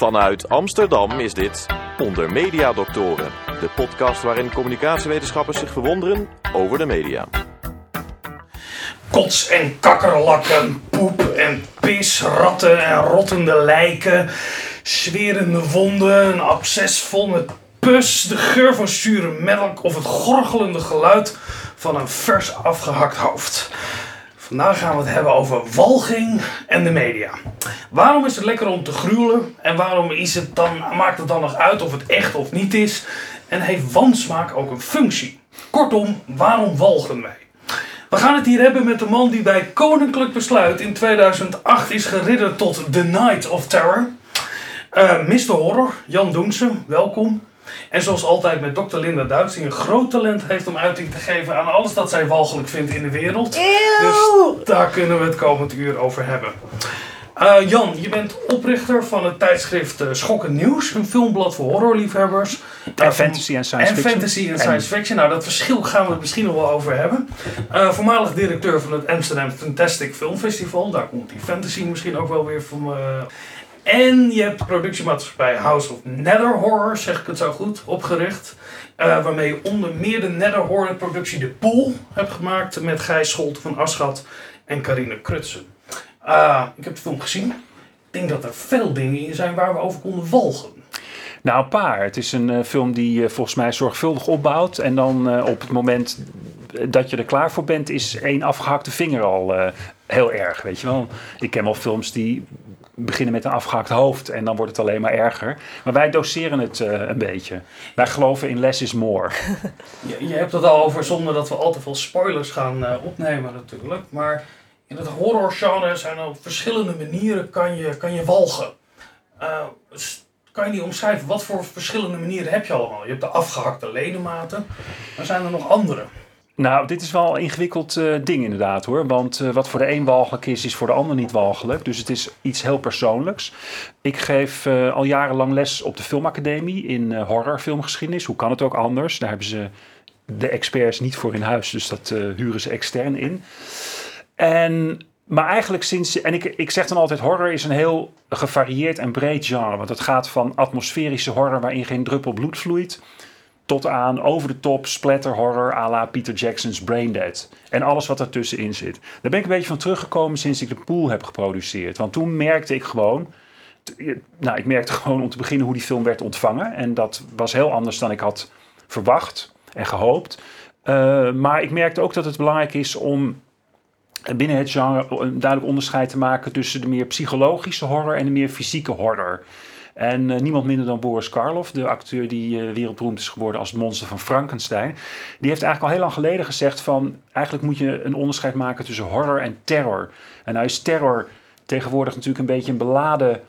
Vanuit Amsterdam is dit Onder Media Doctoren, de podcast waarin communicatiewetenschappers zich verwonderen over de media. Kots en kakkerlakken, poep en pis, ratten en rottende lijken, zwerende wonden, een absces vol met pus, de geur van zure melk of het gorgelende geluid van een vers afgehakt hoofd. Vandaag gaan we het hebben over walging en de media. Waarom is het lekker om te gruwelen en waarom is het dan, maakt het dan nog uit of het echt of niet is? En heeft wansmaak ook een functie? Kortom, waarom walgen wij? We gaan het hier hebben met de man die bij Koninklijk Besluit in 2008 is geridderd tot The Night of Terror. Uh, Mr. Horror, Jan Doensen, welkom. En zoals altijd met Dr. Linda Duits, die een groot talent heeft om uiting te geven aan alles dat zij walgelijk vindt in de wereld. Dus daar kunnen we het komend uur over hebben. Uh, Jan, je bent oprichter van het tijdschrift uh, Schokken Nieuws, een filmblad voor horrorliefhebbers. En uh, fantasy en science en fiction. fantasy en science fiction. Nou, dat verschil gaan we het misschien nog wel over hebben. voormalig directeur van het Amsterdam Fantastic Film Festival. Daar komt die fantasy misschien ook wel weer van. En je hebt de productiemaatschappij House of Nether Horror, zeg ik het zo goed, opgericht. waarmee je onder meer de Nether Horror productie De Pool hebt gemaakt met Gijs Scholte van Aschat en Carine Krutsen. Uh, ik heb de film gezien. Ik denk dat er veel dingen in zijn waar we over konden walgen. Nou, een paar. Het is een uh, film die uh, volgens mij zorgvuldig opbouwt. En dan op het moment dat je er klaar voor bent, is één afgehakte vinger al heel erg. Weet je wel? Ik ken wel films die beginnen met een afgehakt hoofd en dan wordt het alleen maar erger. Maar wij doseren het een beetje. Wij geloven in less is more. je, je hebt het al over zonder dat we al te veel spoilers gaan opnemen natuurlijk. Maar in het horrorgenre zijn er op verschillende manieren kan je, kan je walgen. Uh, kan je niet omschrijven, wat voor verschillende manieren heb je allemaal? Je hebt de afgehakte ledematen, maar zijn er nog andere? Nou, dit is wel een ingewikkeld uh, ding inderdaad hoor. Want uh, wat voor de een walgelijk is, is voor de ander niet walgelijk. Dus het is iets heel persoonlijks. Ik geef uh, al jarenlang les op de Filmacademie in horrorfilmgeschiedenis. Hoe kan het ook anders? Daar hebben ze de experts niet voor in huis, dus dat huren ze extern in. En, maar eigenlijk sinds, en ik, ik zeg dan altijd, horror is een heel gevarieerd en breed genre. Want het gaat van atmosferische horror waarin geen druppel bloed vloeit, tot aan over de top splatter horror à la Peter Jackson's Braindead. En alles wat ertussenin zit. Daar ben ik een beetje van teruggekomen sinds ik de pool heb geproduceerd. Want toen merkte ik gewoon, nou ik merkte gewoon om te beginnen hoe die film werd ontvangen. En dat was heel anders dan ik had verwacht en gehoopt. Uh, maar ik merkte ook dat het belangrijk is om binnen het genre een duidelijk onderscheid te maken tussen de meer psychologische horror en de meer fysieke horror. En uh, niemand minder dan Boris Karloff, de acteur die uh, wereldberoemd is geworden als het monster van Frankenstein. Die heeft eigenlijk al heel lang geleden gezegd van eigenlijk moet je een onderscheid maken tussen horror en terror. En nou is terror tegenwoordig natuurlijk een beetje een beladen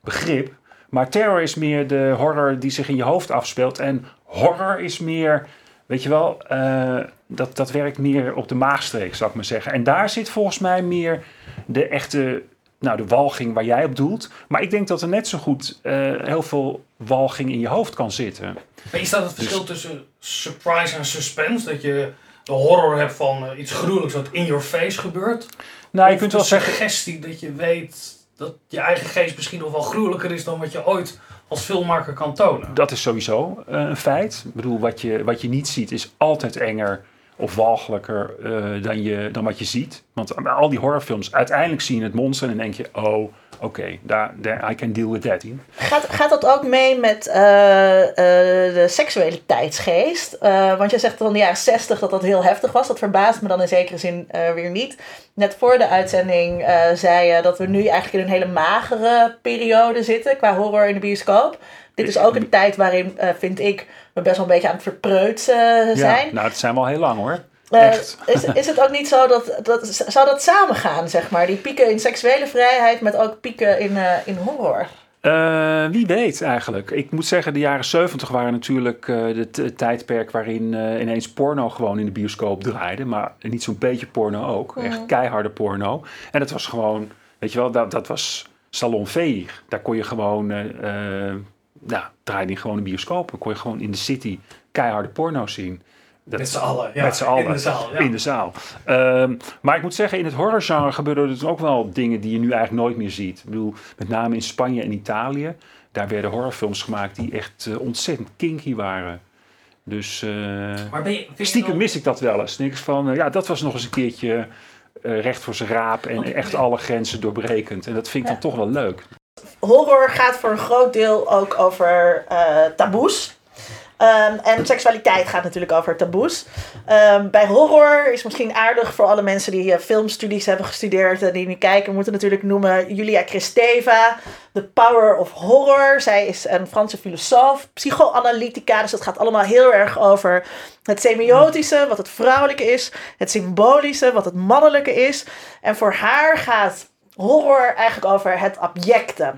begrip. Maar terror is meer de horror die zich in je hoofd afspeelt. En horror is meer Weet je wel, uh, dat, dat werkt meer op de maagstreek, zou ik maar zeggen. En daar zit volgens mij meer de echte, nou de walging waar jij op doelt. Maar ik denk dat er net zo goed uh, heel veel walging in je hoofd kan zitten. Maar is dat het verschil dus, tussen surprise en suspense? Dat je de horror hebt van uh, iets gruwelijks wat in your face gebeurt? Nou, je kunt wel zeggen... suggestie dat je weet dat je eigen geest misschien nog wel gruwelijker is dan wat je ooit als filmmaker kan tonen. Dat is sowieso uh, een feit. Ik bedoel, wat je, wat je niet ziet is altijd enger of walgelijker uh, dan, je, dan wat je ziet. Want al die horrorfilms, uiteindelijk zie je het monster en denk je, oh, oké, daar, I can deal with that. In. Gaat, gaat dat ook mee met uh, de seksuele tijdsgeest? want je zegt dan de jaren 60 dat dat heel heftig was. Dat verbaast me dan in zekere zin weer niet. Net voor de uitzending zei je dat we nu eigenlijk in een hele magere periode zitten qua horror in de bioscoop. Dit is ook een tijd waarin, uh, vind ik, we best wel een beetje aan het verpreutsen zijn. Ja, nou, dat zijn we al heel lang hoor. Uh, is, is het ook niet zo dat, dat, zou dat samengaan, zeg maar? Die pieken in seksuele vrijheid met ook pieken in, uh, in horror? Uh, wie weet eigenlijk. Ik moet zeggen, de jaren 70 waren natuurlijk het tijdperk waarin ineens porno gewoon in de bioscoop draaide. Maar niet zo'n beetje porno ook. Echt keiharde porno. En dat was gewoon, weet je wel, dat, dat was salonveeg. Daar kon je gewoon nou, draaide in gewoon een bioscoop. Dan kon je gewoon in de city keiharde porno zien. Dat, met z'n allen, ja. Met z'n allen. In de zaal. Ja. In de zaal. Um, maar ik moet zeggen, in het horrorgenre gebeuren er ook wel dingen die je nu eigenlijk nooit meer ziet. Ik bedoel, met name in Spanje en Italië. daar werden horrorfilms gemaakt die echt eh, ontzettend kinky waren. Dus eh, Maar ben je, stiekem mis ik dat wel eens. Ik van, eh, ja, dat was nog eens een keertje recht voor zijn raap en Want- echt alle grenzen doorbrekend. En dat vind ik dan toch wel leuk. Horror gaat voor een groot deel ook over eh, taboes. Ehm, en seksualiteit gaat natuurlijk over taboes. Ehm, bij horror is misschien aardig voor alle mensen die eh, filmstudies hebben gestudeerd en die nu kijken. Moeten natuurlijk noemen Julia Kristeva, The Power of Horror. Zij is een Franse filosoof, psychoanalytica. Dus het gaat allemaal heel erg over het semiotische, wat het vrouwelijke is. Het symbolische, wat het mannelijke is. En voor haar gaat horror eigenlijk over het abjecte.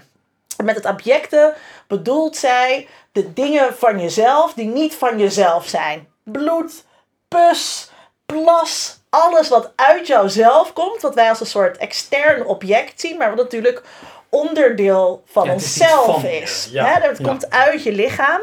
En met het abjecte bedoelt zij de dingen van jezelf die niet van jezelf zijn. Bloed, pus, plas, alles wat uit jouzelf komt, wat wij als een soort extern object zien, maar wat natuurlijk onderdeel van Ja, het is onszelf is. ja. Hè, Ja. komt uit je lichaam.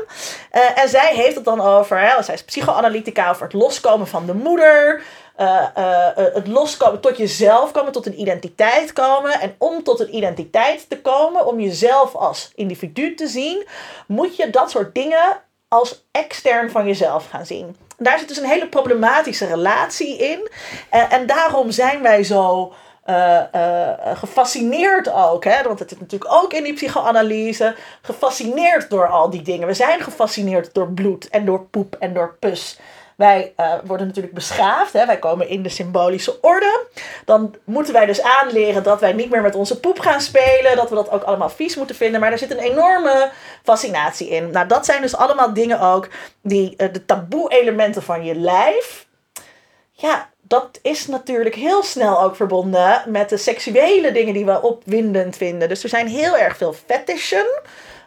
Eh, en zij heeft het dan over, hè, zij is psychoanalytica, over het loskomen van de moeder. Eh, eh, eh, het loskomen tot jezelf komen, tot een identiteit komen. En om tot een identiteit te komen, om jezelf als individu te zien, moet je dat soort dingen als extern van jezelf gaan zien. Daar zit dus een hele problematische relatie in. Eh, en daarom zijn wij zo gefascineerd ook, hè? want het zit natuurlijk ook in die psychoanalyse, gefascineerd door al die dingen. We zijn gefascineerd door bloed en door poep en door pus. Wij eh, worden natuurlijk beschaafd, hè? wij komen in de symbolische orde. Dan moeten wij dus aanleren dat wij niet meer met onze poep gaan spelen, dat we dat ook allemaal vies moeten vinden. Maar er zit een enorme fascinatie in. Nou, dat zijn dus allemaal dingen ook die eh, de taboe-elementen van je lijf. Ja, dat is natuurlijk heel snel ook verbonden met de seksuele dingen die we opwindend vinden. Dus er zijn heel erg veel fetishen,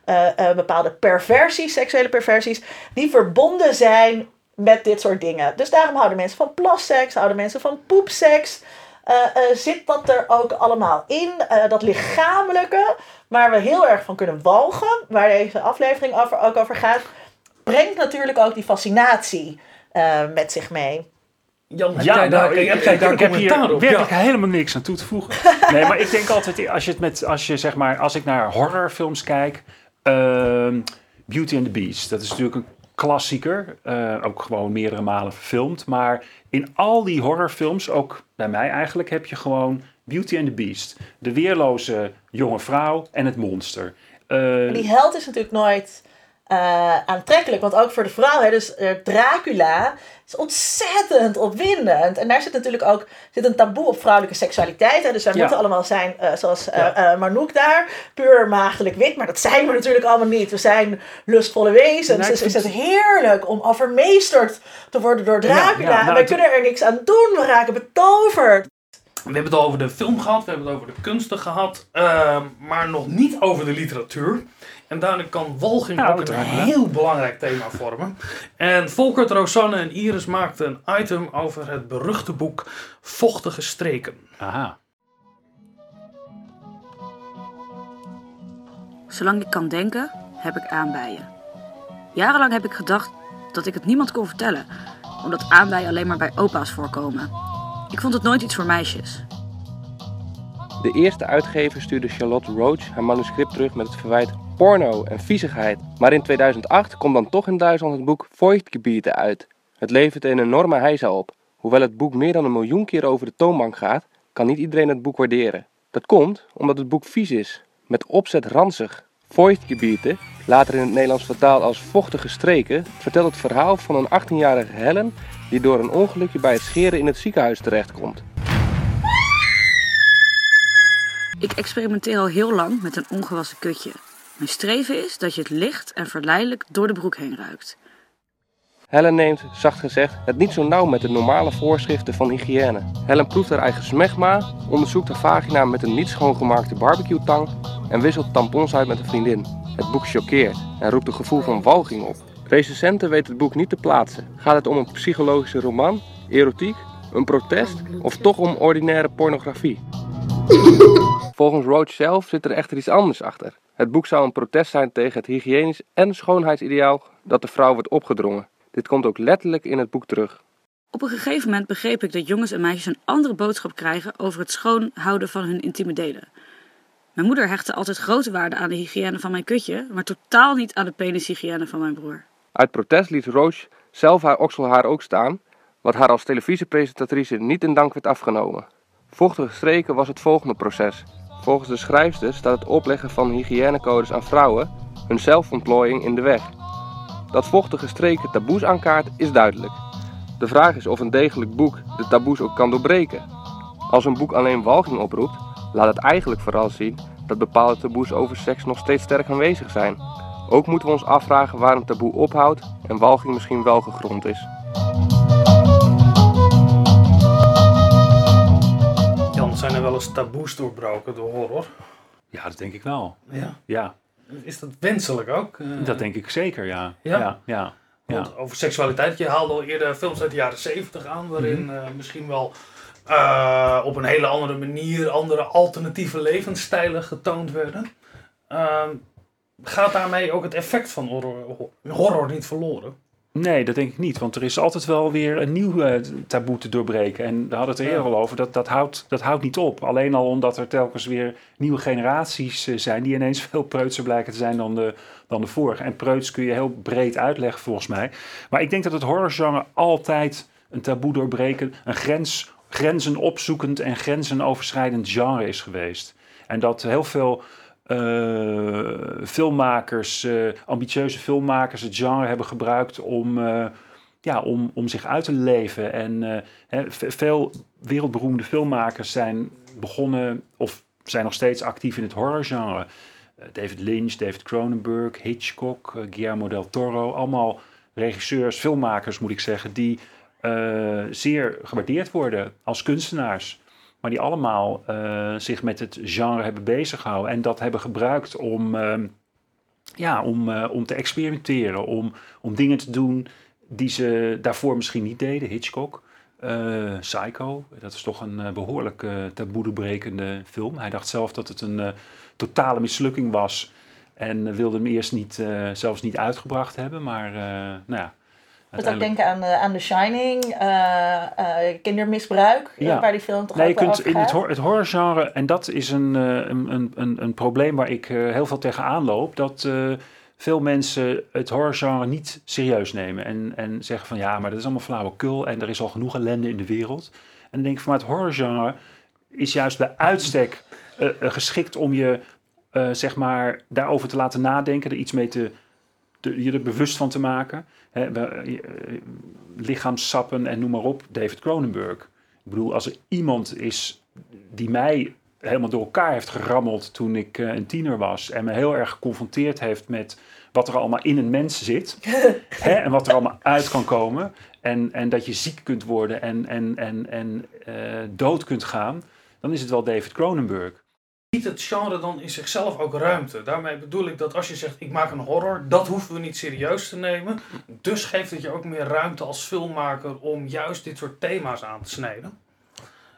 eh, bepaalde perversies, seksuele perversies, die verbonden zijn met dit soort dingen. Dus daarom houden mensen van plasseks, houden mensen van poepseks. Eh, eh, zit dat er ook allemaal in, eh, dat lichamelijke, waar we heel erg van kunnen walgen, waar deze aflevering over, ook over gaat, brengt natuurlijk ook die fascinatie eh, met zich mee. Jan, heb jij daar, nou, heb ik, jij ik, daar ik heb hier op? werkelijk Ja. helemaal niks aan toe te voegen. Nee, maar ik denk altijd, als je het met, als je zeg maar, als ik naar horrorfilms kijk, ehm, Beauty and the Beast, dat is natuurlijk een klassieker, eh, ook gewoon meerdere malen verfilmd. Maar in al die horrorfilms, ook bij mij eigenlijk, heb je gewoon Beauty and the Beast, de weerloze jonge vrouw en het monster. Eh, die held is natuurlijk nooit eh, aantrekkelijk. Want ook voor de vrouw, hè, dus eh, Dracula is ontzettend opwindend. En daar zit natuurlijk ook zit een taboe op vrouwelijke seksualiteit. Hè. Dus wij Ja. moeten allemaal zijn eh, zoals Ja. Marnouk daar, puur maagdelijk wit. Maar dat zijn we natuurlijk allemaal niet. We zijn lustvolle wezens. Dus is het heerlijk om overmeesterd te worden door Dracula. ja, en nou, wij kunnen er niks aan doen. We raken betoverd. We hebben het al over de film gehad, we hebben het over de kunsten gehad, ehm, maar nog niet over de literatuur. En daarin kan walging Nou, ook een heel belangrijk thema vormen. En Volkert, Rosanne en Iris maakten een item over het beruchte boek Vochtige Streken. aha. Zolang ik kan denken, heb ik aanbijen. Jarenlang heb ik gedacht dat ik het niemand kon vertellen, omdat aanbijen alleen maar bij opa's voorkomen. Ik vond het nooit iets voor meisjes. De eerste uitgever stuurde Charlotte Roach haar manuscript terug met het verwijt porno en viezigheid. Maar in 2008 komt dan toch in Duitsland het boek Feuchtgebiete uit. Het levert een enorme heisa op. Hoewel het boek meer dan een miljoen keer over de toonbank gaat, kan niet iedereen het boek waarderen. Dat komt omdat het boek vies is, met opzet ranzig. Feuchtgebiete, later in het Nederlands vertaald als vochtige streken, vertelt het verhaal van een 18-jarige Helen die door een ongelukje bij het scheren in het ziekenhuis terechtkomt. Ik experimenteer al heel lang met een ongewassen kutje. Mijn streven is dat je het licht en verleidelijk door de broek heen ruikt. Helen neemt, zacht gezegd, het niet zo nauw met de normale voorschriften van hygiëne. Helen proeft haar eigen smegma, onderzoekt haar vagina met een niet schoongemaakte barbecue-tang en wisselt tampons uit met een vriendin. Het boek choqueert en roept een gevoel van walging op. Recensenten weten het boek niet te plaatsen. Gaat het om een psychologische roman, erotiek, een protest of toch om ordinaire pornografie? Volgens Roach zelf zit er echter iets anders achter. Het boek zou een protest zijn tegen het hygiënisch en schoonheidsideaal dat de vrouw wordt opgedrongen. Dit komt ook letterlijk in het boek terug. Op een gegeven moment begreep ik dat jongens en meisjes een andere boodschap krijgen over het schoonhouden van hun intieme delen. Mijn moeder hechtte altijd grote waarde aan de hygiëne van mijn kutje, maar totaal niet aan de penishygiëne van mijn broer. Uit protest liet Roche zelf haar okselhaar ook staan, wat haar als televisiepresentatrice niet in dank werd afgenomen. Vochtige streken was het volgende proces. Volgens de schrijfster staat het opleggen van hygiënecodes aan vrouwen hun zelfontplooiing in de weg. Dat vochtige streken taboes aankaart is duidelijk. De vraag is of een degelijk boek de taboes ook kan doorbreken. Als een boek alleen walging oproept, laat het eigenlijk vooral zien dat bepaalde taboes over seks nog steeds sterk aanwezig zijn. Ook moeten we ons afvragen waar een taboe ophoudt en walging misschien wel gegrond is. Zijn wel eens taboes doorbroken door horror? Ja, dat denk ik wel. Ja. Ja, Is dat wenselijk ook? Eh, dat denk ik zeker, ja. Ja? Ja, ja. ja. Want over seksualiteit, je haalde al eerder films uit de jaren 70 aan, waarin eh, misschien wel eh, op een hele andere manier andere alternatieve levensstijlen getoond werden. Ehm, gaat daarmee ook het effect van horror, horror niet verloren? Nee, dat denk ik niet. Want er is altijd wel weer een nieuw eh, taboe te doorbreken. En we hadden het er Ja. eerder al over. Dat, dat, houdt, dat houdt niet op. Alleen al omdat er telkens weer nieuwe generaties eh, zijn... die ineens veel preutser blijken te zijn dan de, dan de vorige. En preuts kun je heel breed uitleggen volgens mij. Maar ik denk dat het horrorgenre altijd een taboe doorbreken... een grens, grenzen opzoekend en grenzen overschrijdend genre is geweest. En dat heel veel filmmakers, eh, ambitieuze filmmakers, het genre hebben gebruikt om, eh, ja, om, om zich uit te leven. En eh, veel wereldberoemde filmmakers zijn begonnen of zijn nog steeds actief in het horrorgenre. Eh, David Lynch, David Cronenberg, Hitchcock, eh, Guillermo del Toro. Allemaal regisseurs, filmmakers moet ik zeggen, die eh, zeer gewaardeerd worden als kunstenaars. Maar die allemaal eh, zich met het genre hebben beziggehouden. En dat hebben gebruikt om, ehm, ja, om, eh, om te experimenteren. Om, om dingen te doen die ze daarvoor misschien niet deden. Hitchcock, eh, Psycho. Dat is toch een eh, behoorlijk eh taboe-brekende film. Hij dacht zelf dat het een totale mislukking was. En wilde hem eerst niet, zelfs niet uitgebracht hebben. Maar nou ja. Ik moet ook denken aan, eh, aan The Shining, eh, eh, kindermisbruik, Ja. waar die film toch Nee, je kunt in het, hor- het horrorgenre, en dat is een, een, een, een, probleem waar ik heel veel tegenaan loop, dat veel mensen het horrorgenre niet serieus nemen en, en zeggen van ja, maar dat is allemaal flauwekul en er is al genoeg ellende in de wereld. En dan denk ik van maar het horrorgenre is juist bij uitstek geschikt om je zeg maar daarover te laten nadenken, er iets mee te, te- je er bewust van te maken. Eh, lichaamssappen en noem maar op, David Cronenberg. Ik bedoel, als er iemand is die mij helemaal door elkaar heeft gerammeld toen ik eh, een tiener was en me heel erg geconfronteerd heeft met wat er allemaal in een mens zit hè, en wat er allemaal uit kan komen en, en dat je ziek kunt worden en, en, en, en eh, dood kunt gaan, dan is het wel David Cronenberg. Biedt het genre dan in zichzelf ook ruimte? Daarmee bedoel ik dat als je zegt ik maak een horror, dat hoeven we niet serieus te nemen. Dus geeft het je ook meer ruimte als filmmaker om juist dit soort thema's aan te snijden.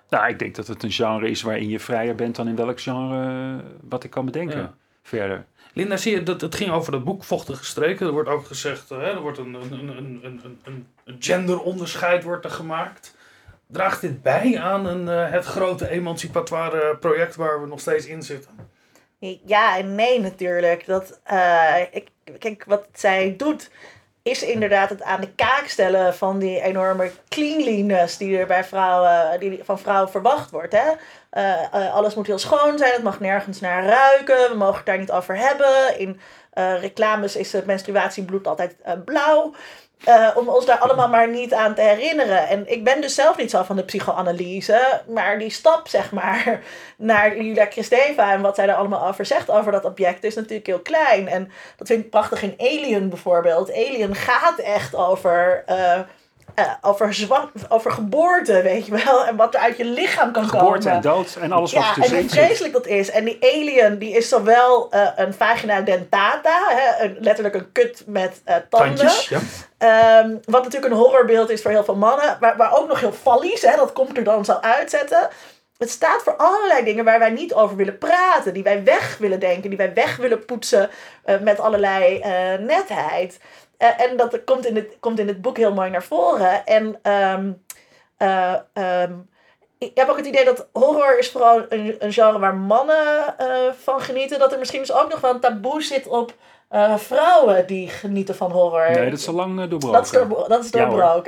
Nou, ik denk dat het een genre is waarin je vrijer bent dan in welk genre eh, wat ik kan bedenken. Ja. Verder. Linda, zie je dat het ging over dat boek Vochtige Streken. Er wordt ook gezegd, eh, hè, er wordt een, een, een, een, een, een, een genderonderscheid wordt er gemaakt. Draagt dit bij aan een, eh, het grote emancipatoire project waar we nog steeds in zitten? Ja en nee natuurlijk. Dat, eh, ik, kijk, wat zij doet is inderdaad het aan de kaak stellen van die enorme cleanliness die er bij vrouwen, die van vrouwen verwacht wordt. Hè? Eh, alles moet heel schoon zijn, het mag nergens naar ruiken, we mogen het daar niet over hebben. In reclames is het menstruatiebloed altijd blauw. Eh, om ons daar allemaal maar niet aan te herinneren. En ik ben dus zelf niet zo van de psychoanalyse, maar die stap, zeg maar, naar Julia Kristeva en wat zij daar allemaal over zegt over dat object is natuurlijk heel klein. En dat vind ik prachtig in Alien bijvoorbeeld. Alien gaat echt over, eh, eh, over, over geboorte, weet je wel, en wat er uit je lichaam kan Geboorte komen. en dood en alles wat Ja, er en hoe vreselijk dat is. En die alien, die is zowel eh, een vagina dentata, hè, een, letterlijk een kut met eh, tanden. Tandjes, ja. Ehm, wat natuurlijk een horrorbeeld is voor heel veel mannen. Maar, maar ook nog heel fallies, hè, dat komt er dan zo uitzetten. Het staat voor allerlei dingen waar wij niet over willen praten. Die wij weg willen denken, die wij weg willen poetsen met allerlei netheid. Eh, en dat komt in, het, komt in het boek heel mooi naar voren. En ehm, eh, ehm, ik heb ook het idee dat horror is vooral een, een genre waar mannen eh, van genieten. Dat er misschien dus ook nog wel een taboe zit op vrouwen die genieten van horror. Nee, dat is al lang doorbroken. dat is, doorbro- dat is Ja, hoor.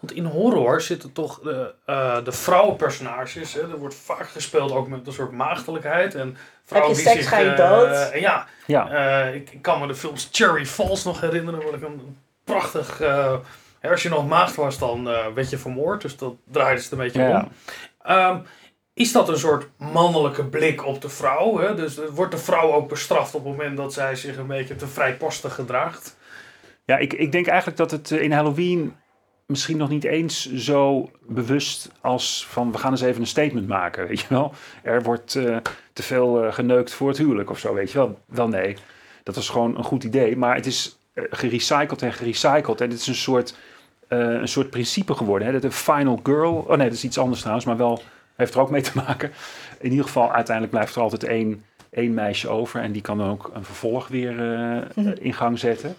Want in horror zitten toch de, eh, de vrouwenpersonages. Hè, er wordt vaak gespeeld ook met een soort maagdelijkheid. En vrouwen je die seks, zich, ga je eh, dood. ja, Ja, eh, ik, ik kan me de films Cherry Falls nog herinneren. Waar ik een prachtig... eh, hè, als je nog maagd was, dan eh, werd je vermoord. Dus dat draaide ze het een beetje Ja, om. Ehm, is dat een soort mannelijke blik op de vrouw? Hè? Dus wordt de vrouw ook bestraft op het moment dat zij zich een beetje te vrijpostig gedraagt? Ja, ik, ik denk eigenlijk dat het in Halloween misschien nog niet eens zo bewust als van we gaan eens even een statement maken, weet je wel. Er wordt eh, te veel eh, geneukt voor het huwelijk of zo, weet je wel. Wel nee, dat was gewoon een goed idee, maar het is eh, gerecycled en gerecycled en het is een soort, een soort principe geworden. Hè? Dat de final girl, oh nee, dat is iets anders trouwens, maar wel heeft er ook mee te maken. In ieder geval, uiteindelijk blijft er altijd één, één meisje over en die kan dan ook een vervolg weer eh, in gang zetten.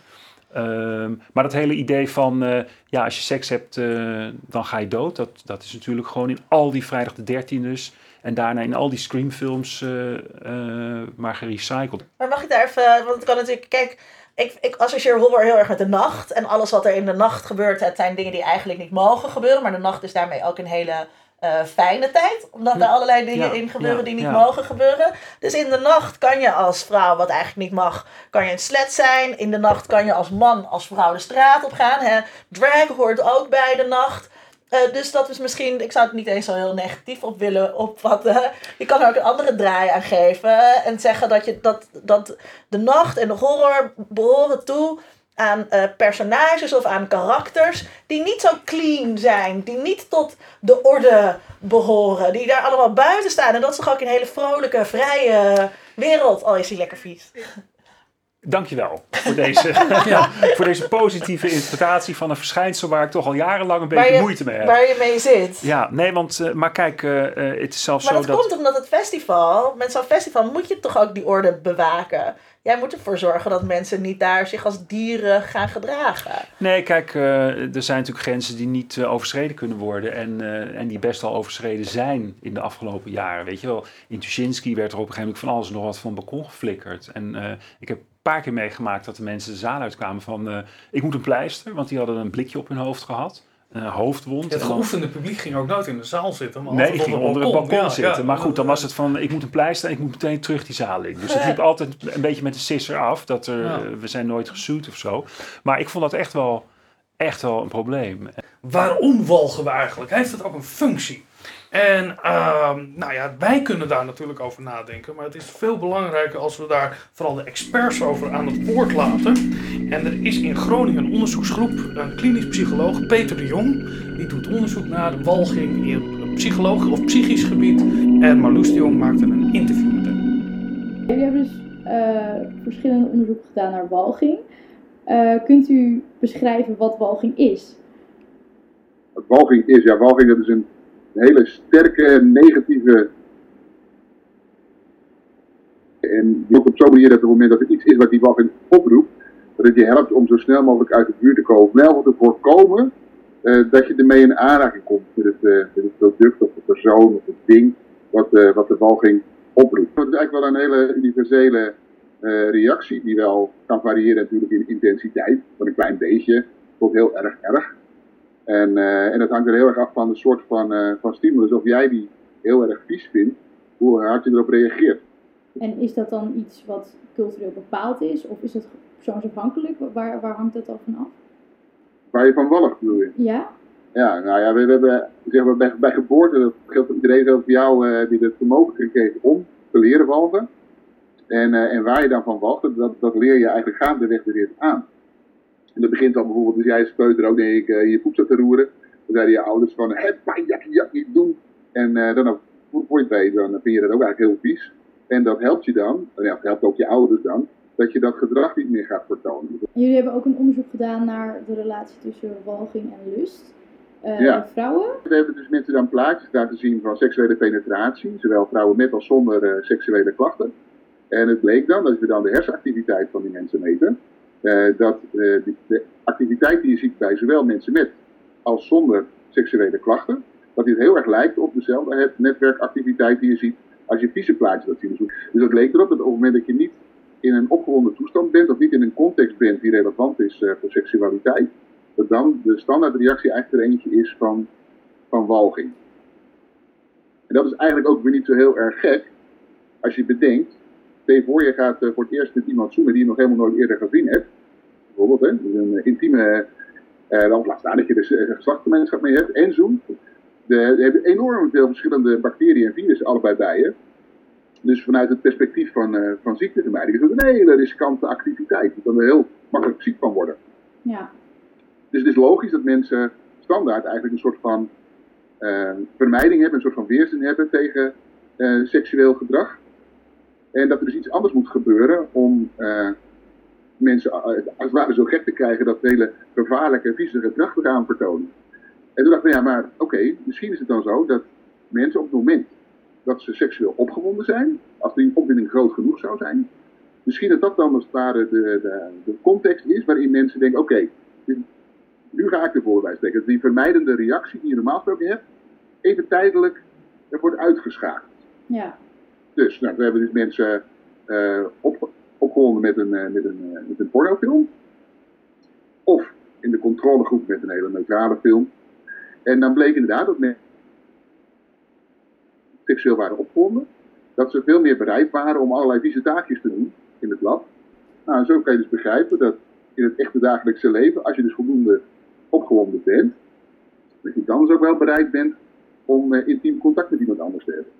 Ehm, maar dat hele idee van, eh, ja, als je seks hebt, eh, dan ga je dood. Dat, dat is natuurlijk gewoon in al die Vrijdag de 13e en daarna in al die Scream-films eh, maar gerecycled. Maar mag ik daar even, want het kan natuurlijk, kijk, ik, ik associeer horror heel erg met de nacht. En alles wat er in de nacht gebeurt, het zijn dingen die eigenlijk niet mogen gebeuren. Maar de nacht is daarmee ook een hele eh, fijne tijd. Omdat er allerlei dingen Ja, in gebeuren ja, die niet ja. mogen gebeuren. Dus in de nacht kan je als vrouw, wat eigenlijk niet mag, kan je een slet zijn. In de nacht kan je als man, als vrouw de straat op gaan. Hè. Drag hoort ook bij de nacht. Eh, dus dat is misschien, ik zou het niet eens zo heel negatief op willen opvatten. Je kan er ook een andere draai aan geven en zeggen dat, je, dat, dat de nacht en de horror behoren toe aan eh, personages of aan karakters die niet zo clean zijn, die niet tot de orde behoren, die daar allemaal buiten staan. En dat is toch ook een hele vrolijke, vrije wereld, al is die lekker vies. Dankjewel voor deze, voor deze positieve interpretatie van een verschijnsel waar ik toch al jarenlang een beetje je- moeite mee heb. Waar je mee zit. Ja, nee, want, eh, maar kijk, eh, het is zelfs Maar zo dat, dat... komt omdat het festival, met zo'n festival moet je toch ook die orde bewaken. Jij moet ervoor zorgen dat mensen niet daar zich als dieren gaan gedragen. Nee, kijk, eh, er zijn natuurlijk grenzen die niet eh, overschreden kunnen worden. En, eh, en die best al overschreden zijn in de afgelopen jaren. Weet je wel, in Tuschinski werd er op een gegeven moment van alles nog wat van balkon geflikkerd. En ik heb een paar keer meegemaakt dat de mensen de zaal uitkwamen van... ik moet een pleister, want die hadden een blikje op hun hoofd gehad. Een hoofdwond. Het geoefende publiek ging ook nooit in de zaal zitten. Maar Nee, ik ging onder het balkon Ja, zitten. ja. maar goed, dan was het van, ik moet een pleister en ik moet meteen terug die zaal in. Dus het liep altijd een beetje met de sisser af. Dat er, Ja. eh, we zijn nooit gesuut of zo. Maar ik vond dat echt wel, echt wel een probleem. Waarom walgen we eigenlijk? Heeft het ook een functie? En ehm, nou ja, wij kunnen daar natuurlijk over nadenken. Maar het is veel belangrijker als we daar vooral de experts over aan het woord laten. En er is in Groningen een onderzoeksgroep, een klinisch psycholoog, Peter de Jong. Die doet onderzoek naar de walging in psychologisch of psychisch gebied. En Marloes de Jong maakte een interview met hem. Jullie hebben dus eh, verschillende onderzoeken gedaan naar walging. Eh, kunt u beschrijven wat walging is? Wat walging is, ja, walging dat is een hele sterke negatieve. En die ook op zo'n manier dat op het moment dat er iets is wat die walging oproept, dat het je helpt om zo snel mogelijk uit de buurt te komen. Snel te voorkomen eh, dat je ermee in aanraking komt met het, eh, met het product of de persoon of het ding wat, eh, wat de walging oproept. Het is eigenlijk wel een hele universele reactie die wel kan variëren natuurlijk in intensiteit, van een klein beetje tot heel erg erg. En, en dat hangt er heel erg af van de soort van, van stimulus. Of jij die heel erg vies vindt, hoe hard je erop reageert. En is dat dan iets wat cultureel bepaald is? Of is het persoonsafhankelijk? Waar, waar hangt dat dan van af? Waar je van walgt, bedoel je? Ja? Ja, nou ja, we, we hebben zeg maar, bij, bij geboorte, dat geldt voor iedereen, zelfs voor jou, eh, die het vermogen gekregen om te leren walgen. En, eh, en waar je dan van walgt, dat, dat leer je eigenlijk gaandeweg weer aan. En dat begint al bijvoorbeeld, als jij als peuter ook denk ik, eh, je voet zat te roeren. Dan zeiden je ouders van, hé, jak, jak, niet doen. En dan, voor voor je het weet, dan vind je dat ook eigenlijk heel vies. En dat helpt je dan, en ja, dat helpt ook je ouders dan, dat je dat gedrag niet meer gaat vertonen. Jullie hebben ook een onderzoek gedaan naar de relatie tussen walging en lust. Eh, Ja. vrouwen. We hebben dus mensen dan plaatjes laten zien van seksuele penetratie, zowel vrouwen met als zonder eh, seksuele klachten. En het bleek dan, als we dan de hersenactiviteit van die mensen meten, eh, dat die- de activiteit die je ziet bij zowel mensen met als zonder seksuele klachten, dat dit heel erg lijkt op dezelfde netwerkactiviteit die je ziet als je vieze plaatjes dat zien. Dus, dus dat leek erop dat op het moment dat je niet in een opgewonden toestand bent, of niet in een context bent die relevant is uh, voor seksualiteit, dat dan de standaardreactie eigenlijk er eentje is van, van walging. En dat is eigenlijk ook weer niet zo heel erg gek als je bedenkt. Stel voor, je gaat uh, voor het eerst met iemand zoenen die je nog helemaal nooit eerder gezien hebt. Bijvoorbeeld, hè, dus een intieme, uh, dan laat staan dat je de dus, geslachtsgemeenschap mee hebt en Er hebben enorm veel verschillende bacteriën en virussen allebei bij je. Dus vanuit het perspectief van, uh, van ziektevermijding is het een hele riskante activiteit. Kan er heel makkelijk ziek van worden. Ja. Dus het is logisch dat mensen standaard eigenlijk een soort van uh, vermijding hebben, een soort van weerzin hebben tegen uh, seksueel gedrag. En dat er dus iets anders moet gebeuren om mensen als het ware zo gek te krijgen dat hele gevaarlijke, vieze gedrag te gaan vertonen. En toen dacht ik, ja, maar oké, okay, misschien is het dan zo dat mensen op het moment dat ze seksueel opgewonden zijn, als die opwinding groot genoeg zou zijn, misschien dat dat dan als het ware de, de, de context is waarin mensen denken, oké, okay, nu ga ik ervoor bij spreken. Dat die vermijdende reactie die je normaal gesproken hebt, even tijdelijk er wordt uitgeschakeld. Ja. Dus, nou, we hebben dus mensen uh, op, opgewonden met een, uh, met, een, uh, met een pornofilm. Of in de controlegroep met een hele neutrale film. En dan bleek inderdaad dat mensen seksueel waren opgewonden, dat ze veel meer bereid waren om allerlei vieze taakjes te doen in het lab. Nou, zo kan je dus begrijpen dat in het echte dagelijkse leven, als je dus voldoende opgewonden bent, dat je dan dus ook wel bereid bent om uh, intiem contact met iemand anders te hebben.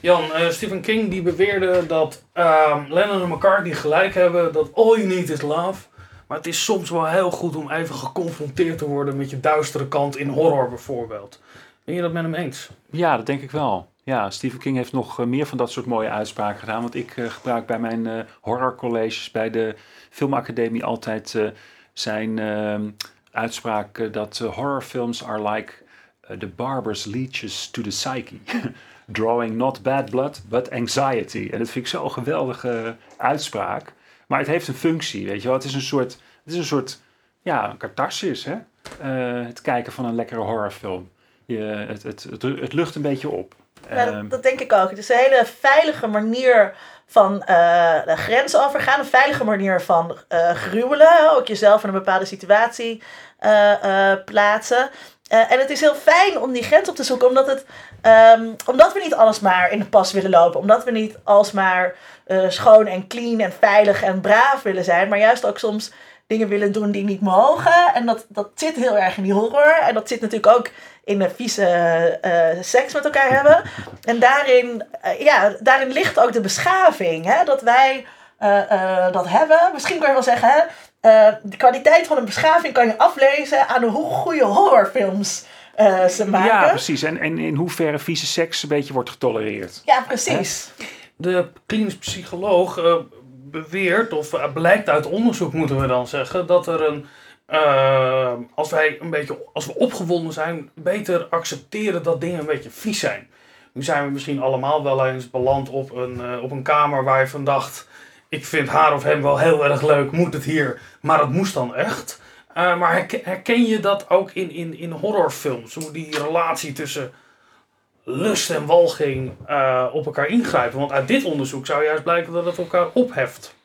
Jan, uh, Stephen King die beweerde dat uh, Lennon en McCartney gelijk hebben dat all you need is love. Maar het is soms wel heel goed om even geconfronteerd te worden met je duistere kant in horror bijvoorbeeld. Ben je dat met hem eens? Ja, dat denk ik wel. Ja, Stephen King heeft nog meer van dat soort mooie uitspraken gedaan. Want ik uh, gebruik bij mijn uh, horrorcolleges bij de Filmacademie altijd zijn ehm, uitspraak dat horrorfilms are like the barber's leeches to the psyche. Drawing not bad blood, but anxiety. En dat vind ik zo'n geweldige uitspraak. Maar het heeft een functie, weet je wel. Het is een soort, het is een soort ja, catharsis, hè? het kijken van een lekkere horrorfilm. Je, het, het, het, het lucht een beetje op. Ja, dat, dat, denk ik ook. Het is een hele veilige manier van uh, de grens overgaan. Een veilige manier van uh, gruwelen. Ook jezelf in een bepaalde situatie uh, plaatsen. En het is heel fijn om die grens op te zoeken. Omdat, het, um, omdat we niet alles maar in de pas willen lopen. Omdat we niet alsmaar schoon en clean en veilig en braaf willen zijn. Maar juist ook soms dingen willen doen die niet mogen. En dat, dat zit heel erg in die horror. En dat zit natuurlijk ook in de vieze uh, seks met elkaar hebben. En daarin, uh, ja, daarin ligt ook de beschaving. Hè? Dat wij uh, dat hebben. Misschien kan je wel zeggen, hè? de kwaliteit van een beschaving kan je aflezen aan hoe goede horrorfilms ze maken. Ja, precies. En, en in hoeverre vieze seks een beetje wordt getolereerd. Ja, precies. Hè? De klinisch psycholoog beweert, of blijkt uit onderzoek moeten we dan zeggen, dat er een uh, als wij een beetje, als we opgewonden zijn, beter accepteren dat dingen een beetje vies zijn. Nu zijn we misschien allemaal wel eens beland op een, uh, op een kamer waar je van dacht, ik vind haar of hem wel heel erg leuk, moet het hier, maar het moest dan echt. Uh, maar herken je dat ook in, in, in horrorfilms? Hoe die relatie tussen lust en walging op elkaar ingrijpen? Want uit dit onderzoek zou juist blijken dat het elkaar opheft.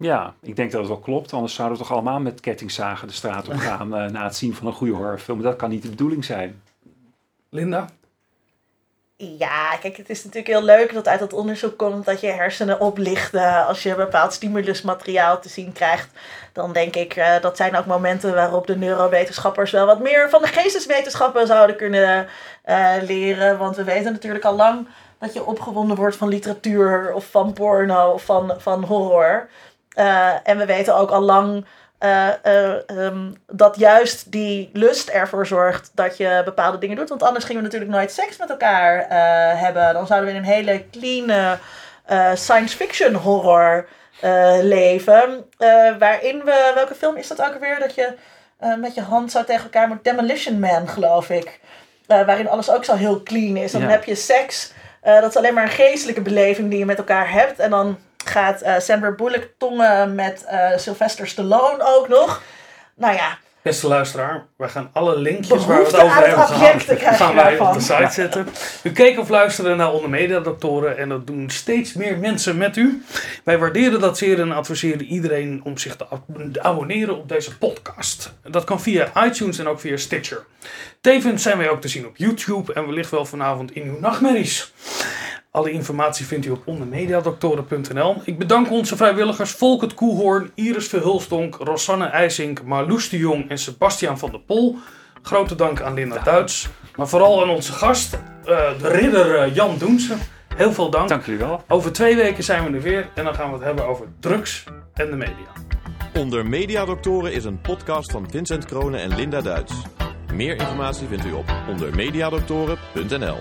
Ja, ik denk dat het wel klopt. Anders zouden we toch allemaal met kettingzagen de straat op gaan uh, na het zien van een goede horrorfilm. Dat kan niet de bedoeling zijn. Linda? Ja, kijk, het is natuurlijk heel leuk dat uit dat onderzoek komt dat je hersenen oplichten als je bepaald stimulusmateriaal te zien krijgt. Dan denk ik, uh, dat zijn ook momenten waarop de neurowetenschappers wel wat meer van de geesteswetenschappen zouden kunnen uh, leren. Want we weten natuurlijk al lang dat je opgewonden wordt van literatuur of van porno of van, van horror. Uh, en we weten ook al lang uh, uh, um, dat juist die lust ervoor zorgt dat je bepaalde dingen doet. Want anders gingen we natuurlijk nooit seks met elkaar hebben. Dan zouden we in een hele clean science fiction horror leven. waarin we, welke film is dat ook alweer? Dat je met je hand zo tegen elkaar moet. Demolition Man, geloof ik. waarin alles ook zo heel clean is. Dan ja. heb je seks. dat is alleen maar een geestelijke beleving die je met elkaar hebt. En dan gaat uh, Sandra Bullock tongen met uh, Sylvester Stallone ook nog. Nou ja, Beste luisteraar, wij gaan alle linkjes waar we het over hebben gehad, gaan wij op de site zetten. U keek of luisterde naar Onder en dat doen steeds meer mensen met u. Wij waarderen dat zeer en adviseren iedereen om zich te abonneren op deze podcast. Dat kan via iTunes en ook via Stitcher. Tevens zijn wij ook te zien op YouTube en wellicht wel vanavond in uw nachtmerries. Alle informatie vindt u op ondermediadoktoren.nl. Ik bedank onze vrijwilligers Volkert Koehoorn, Iris Verhulstonk, Rosanne IJsink, Marloes de Jong en Sebastian van der Pol. Grote dank aan Linda Duits. Maar vooral aan onze gast, eh, de ridder eh, Jan Doensen. Heel veel dank. Dank jullie wel. Over twee weken zijn we er weer en dan gaan we het hebben over drugs en de media. Onder Mediadoktoren is een podcast van Vincent Kronen en Linda Duits. Meer informatie vindt u op ondermediadoktoren.nl.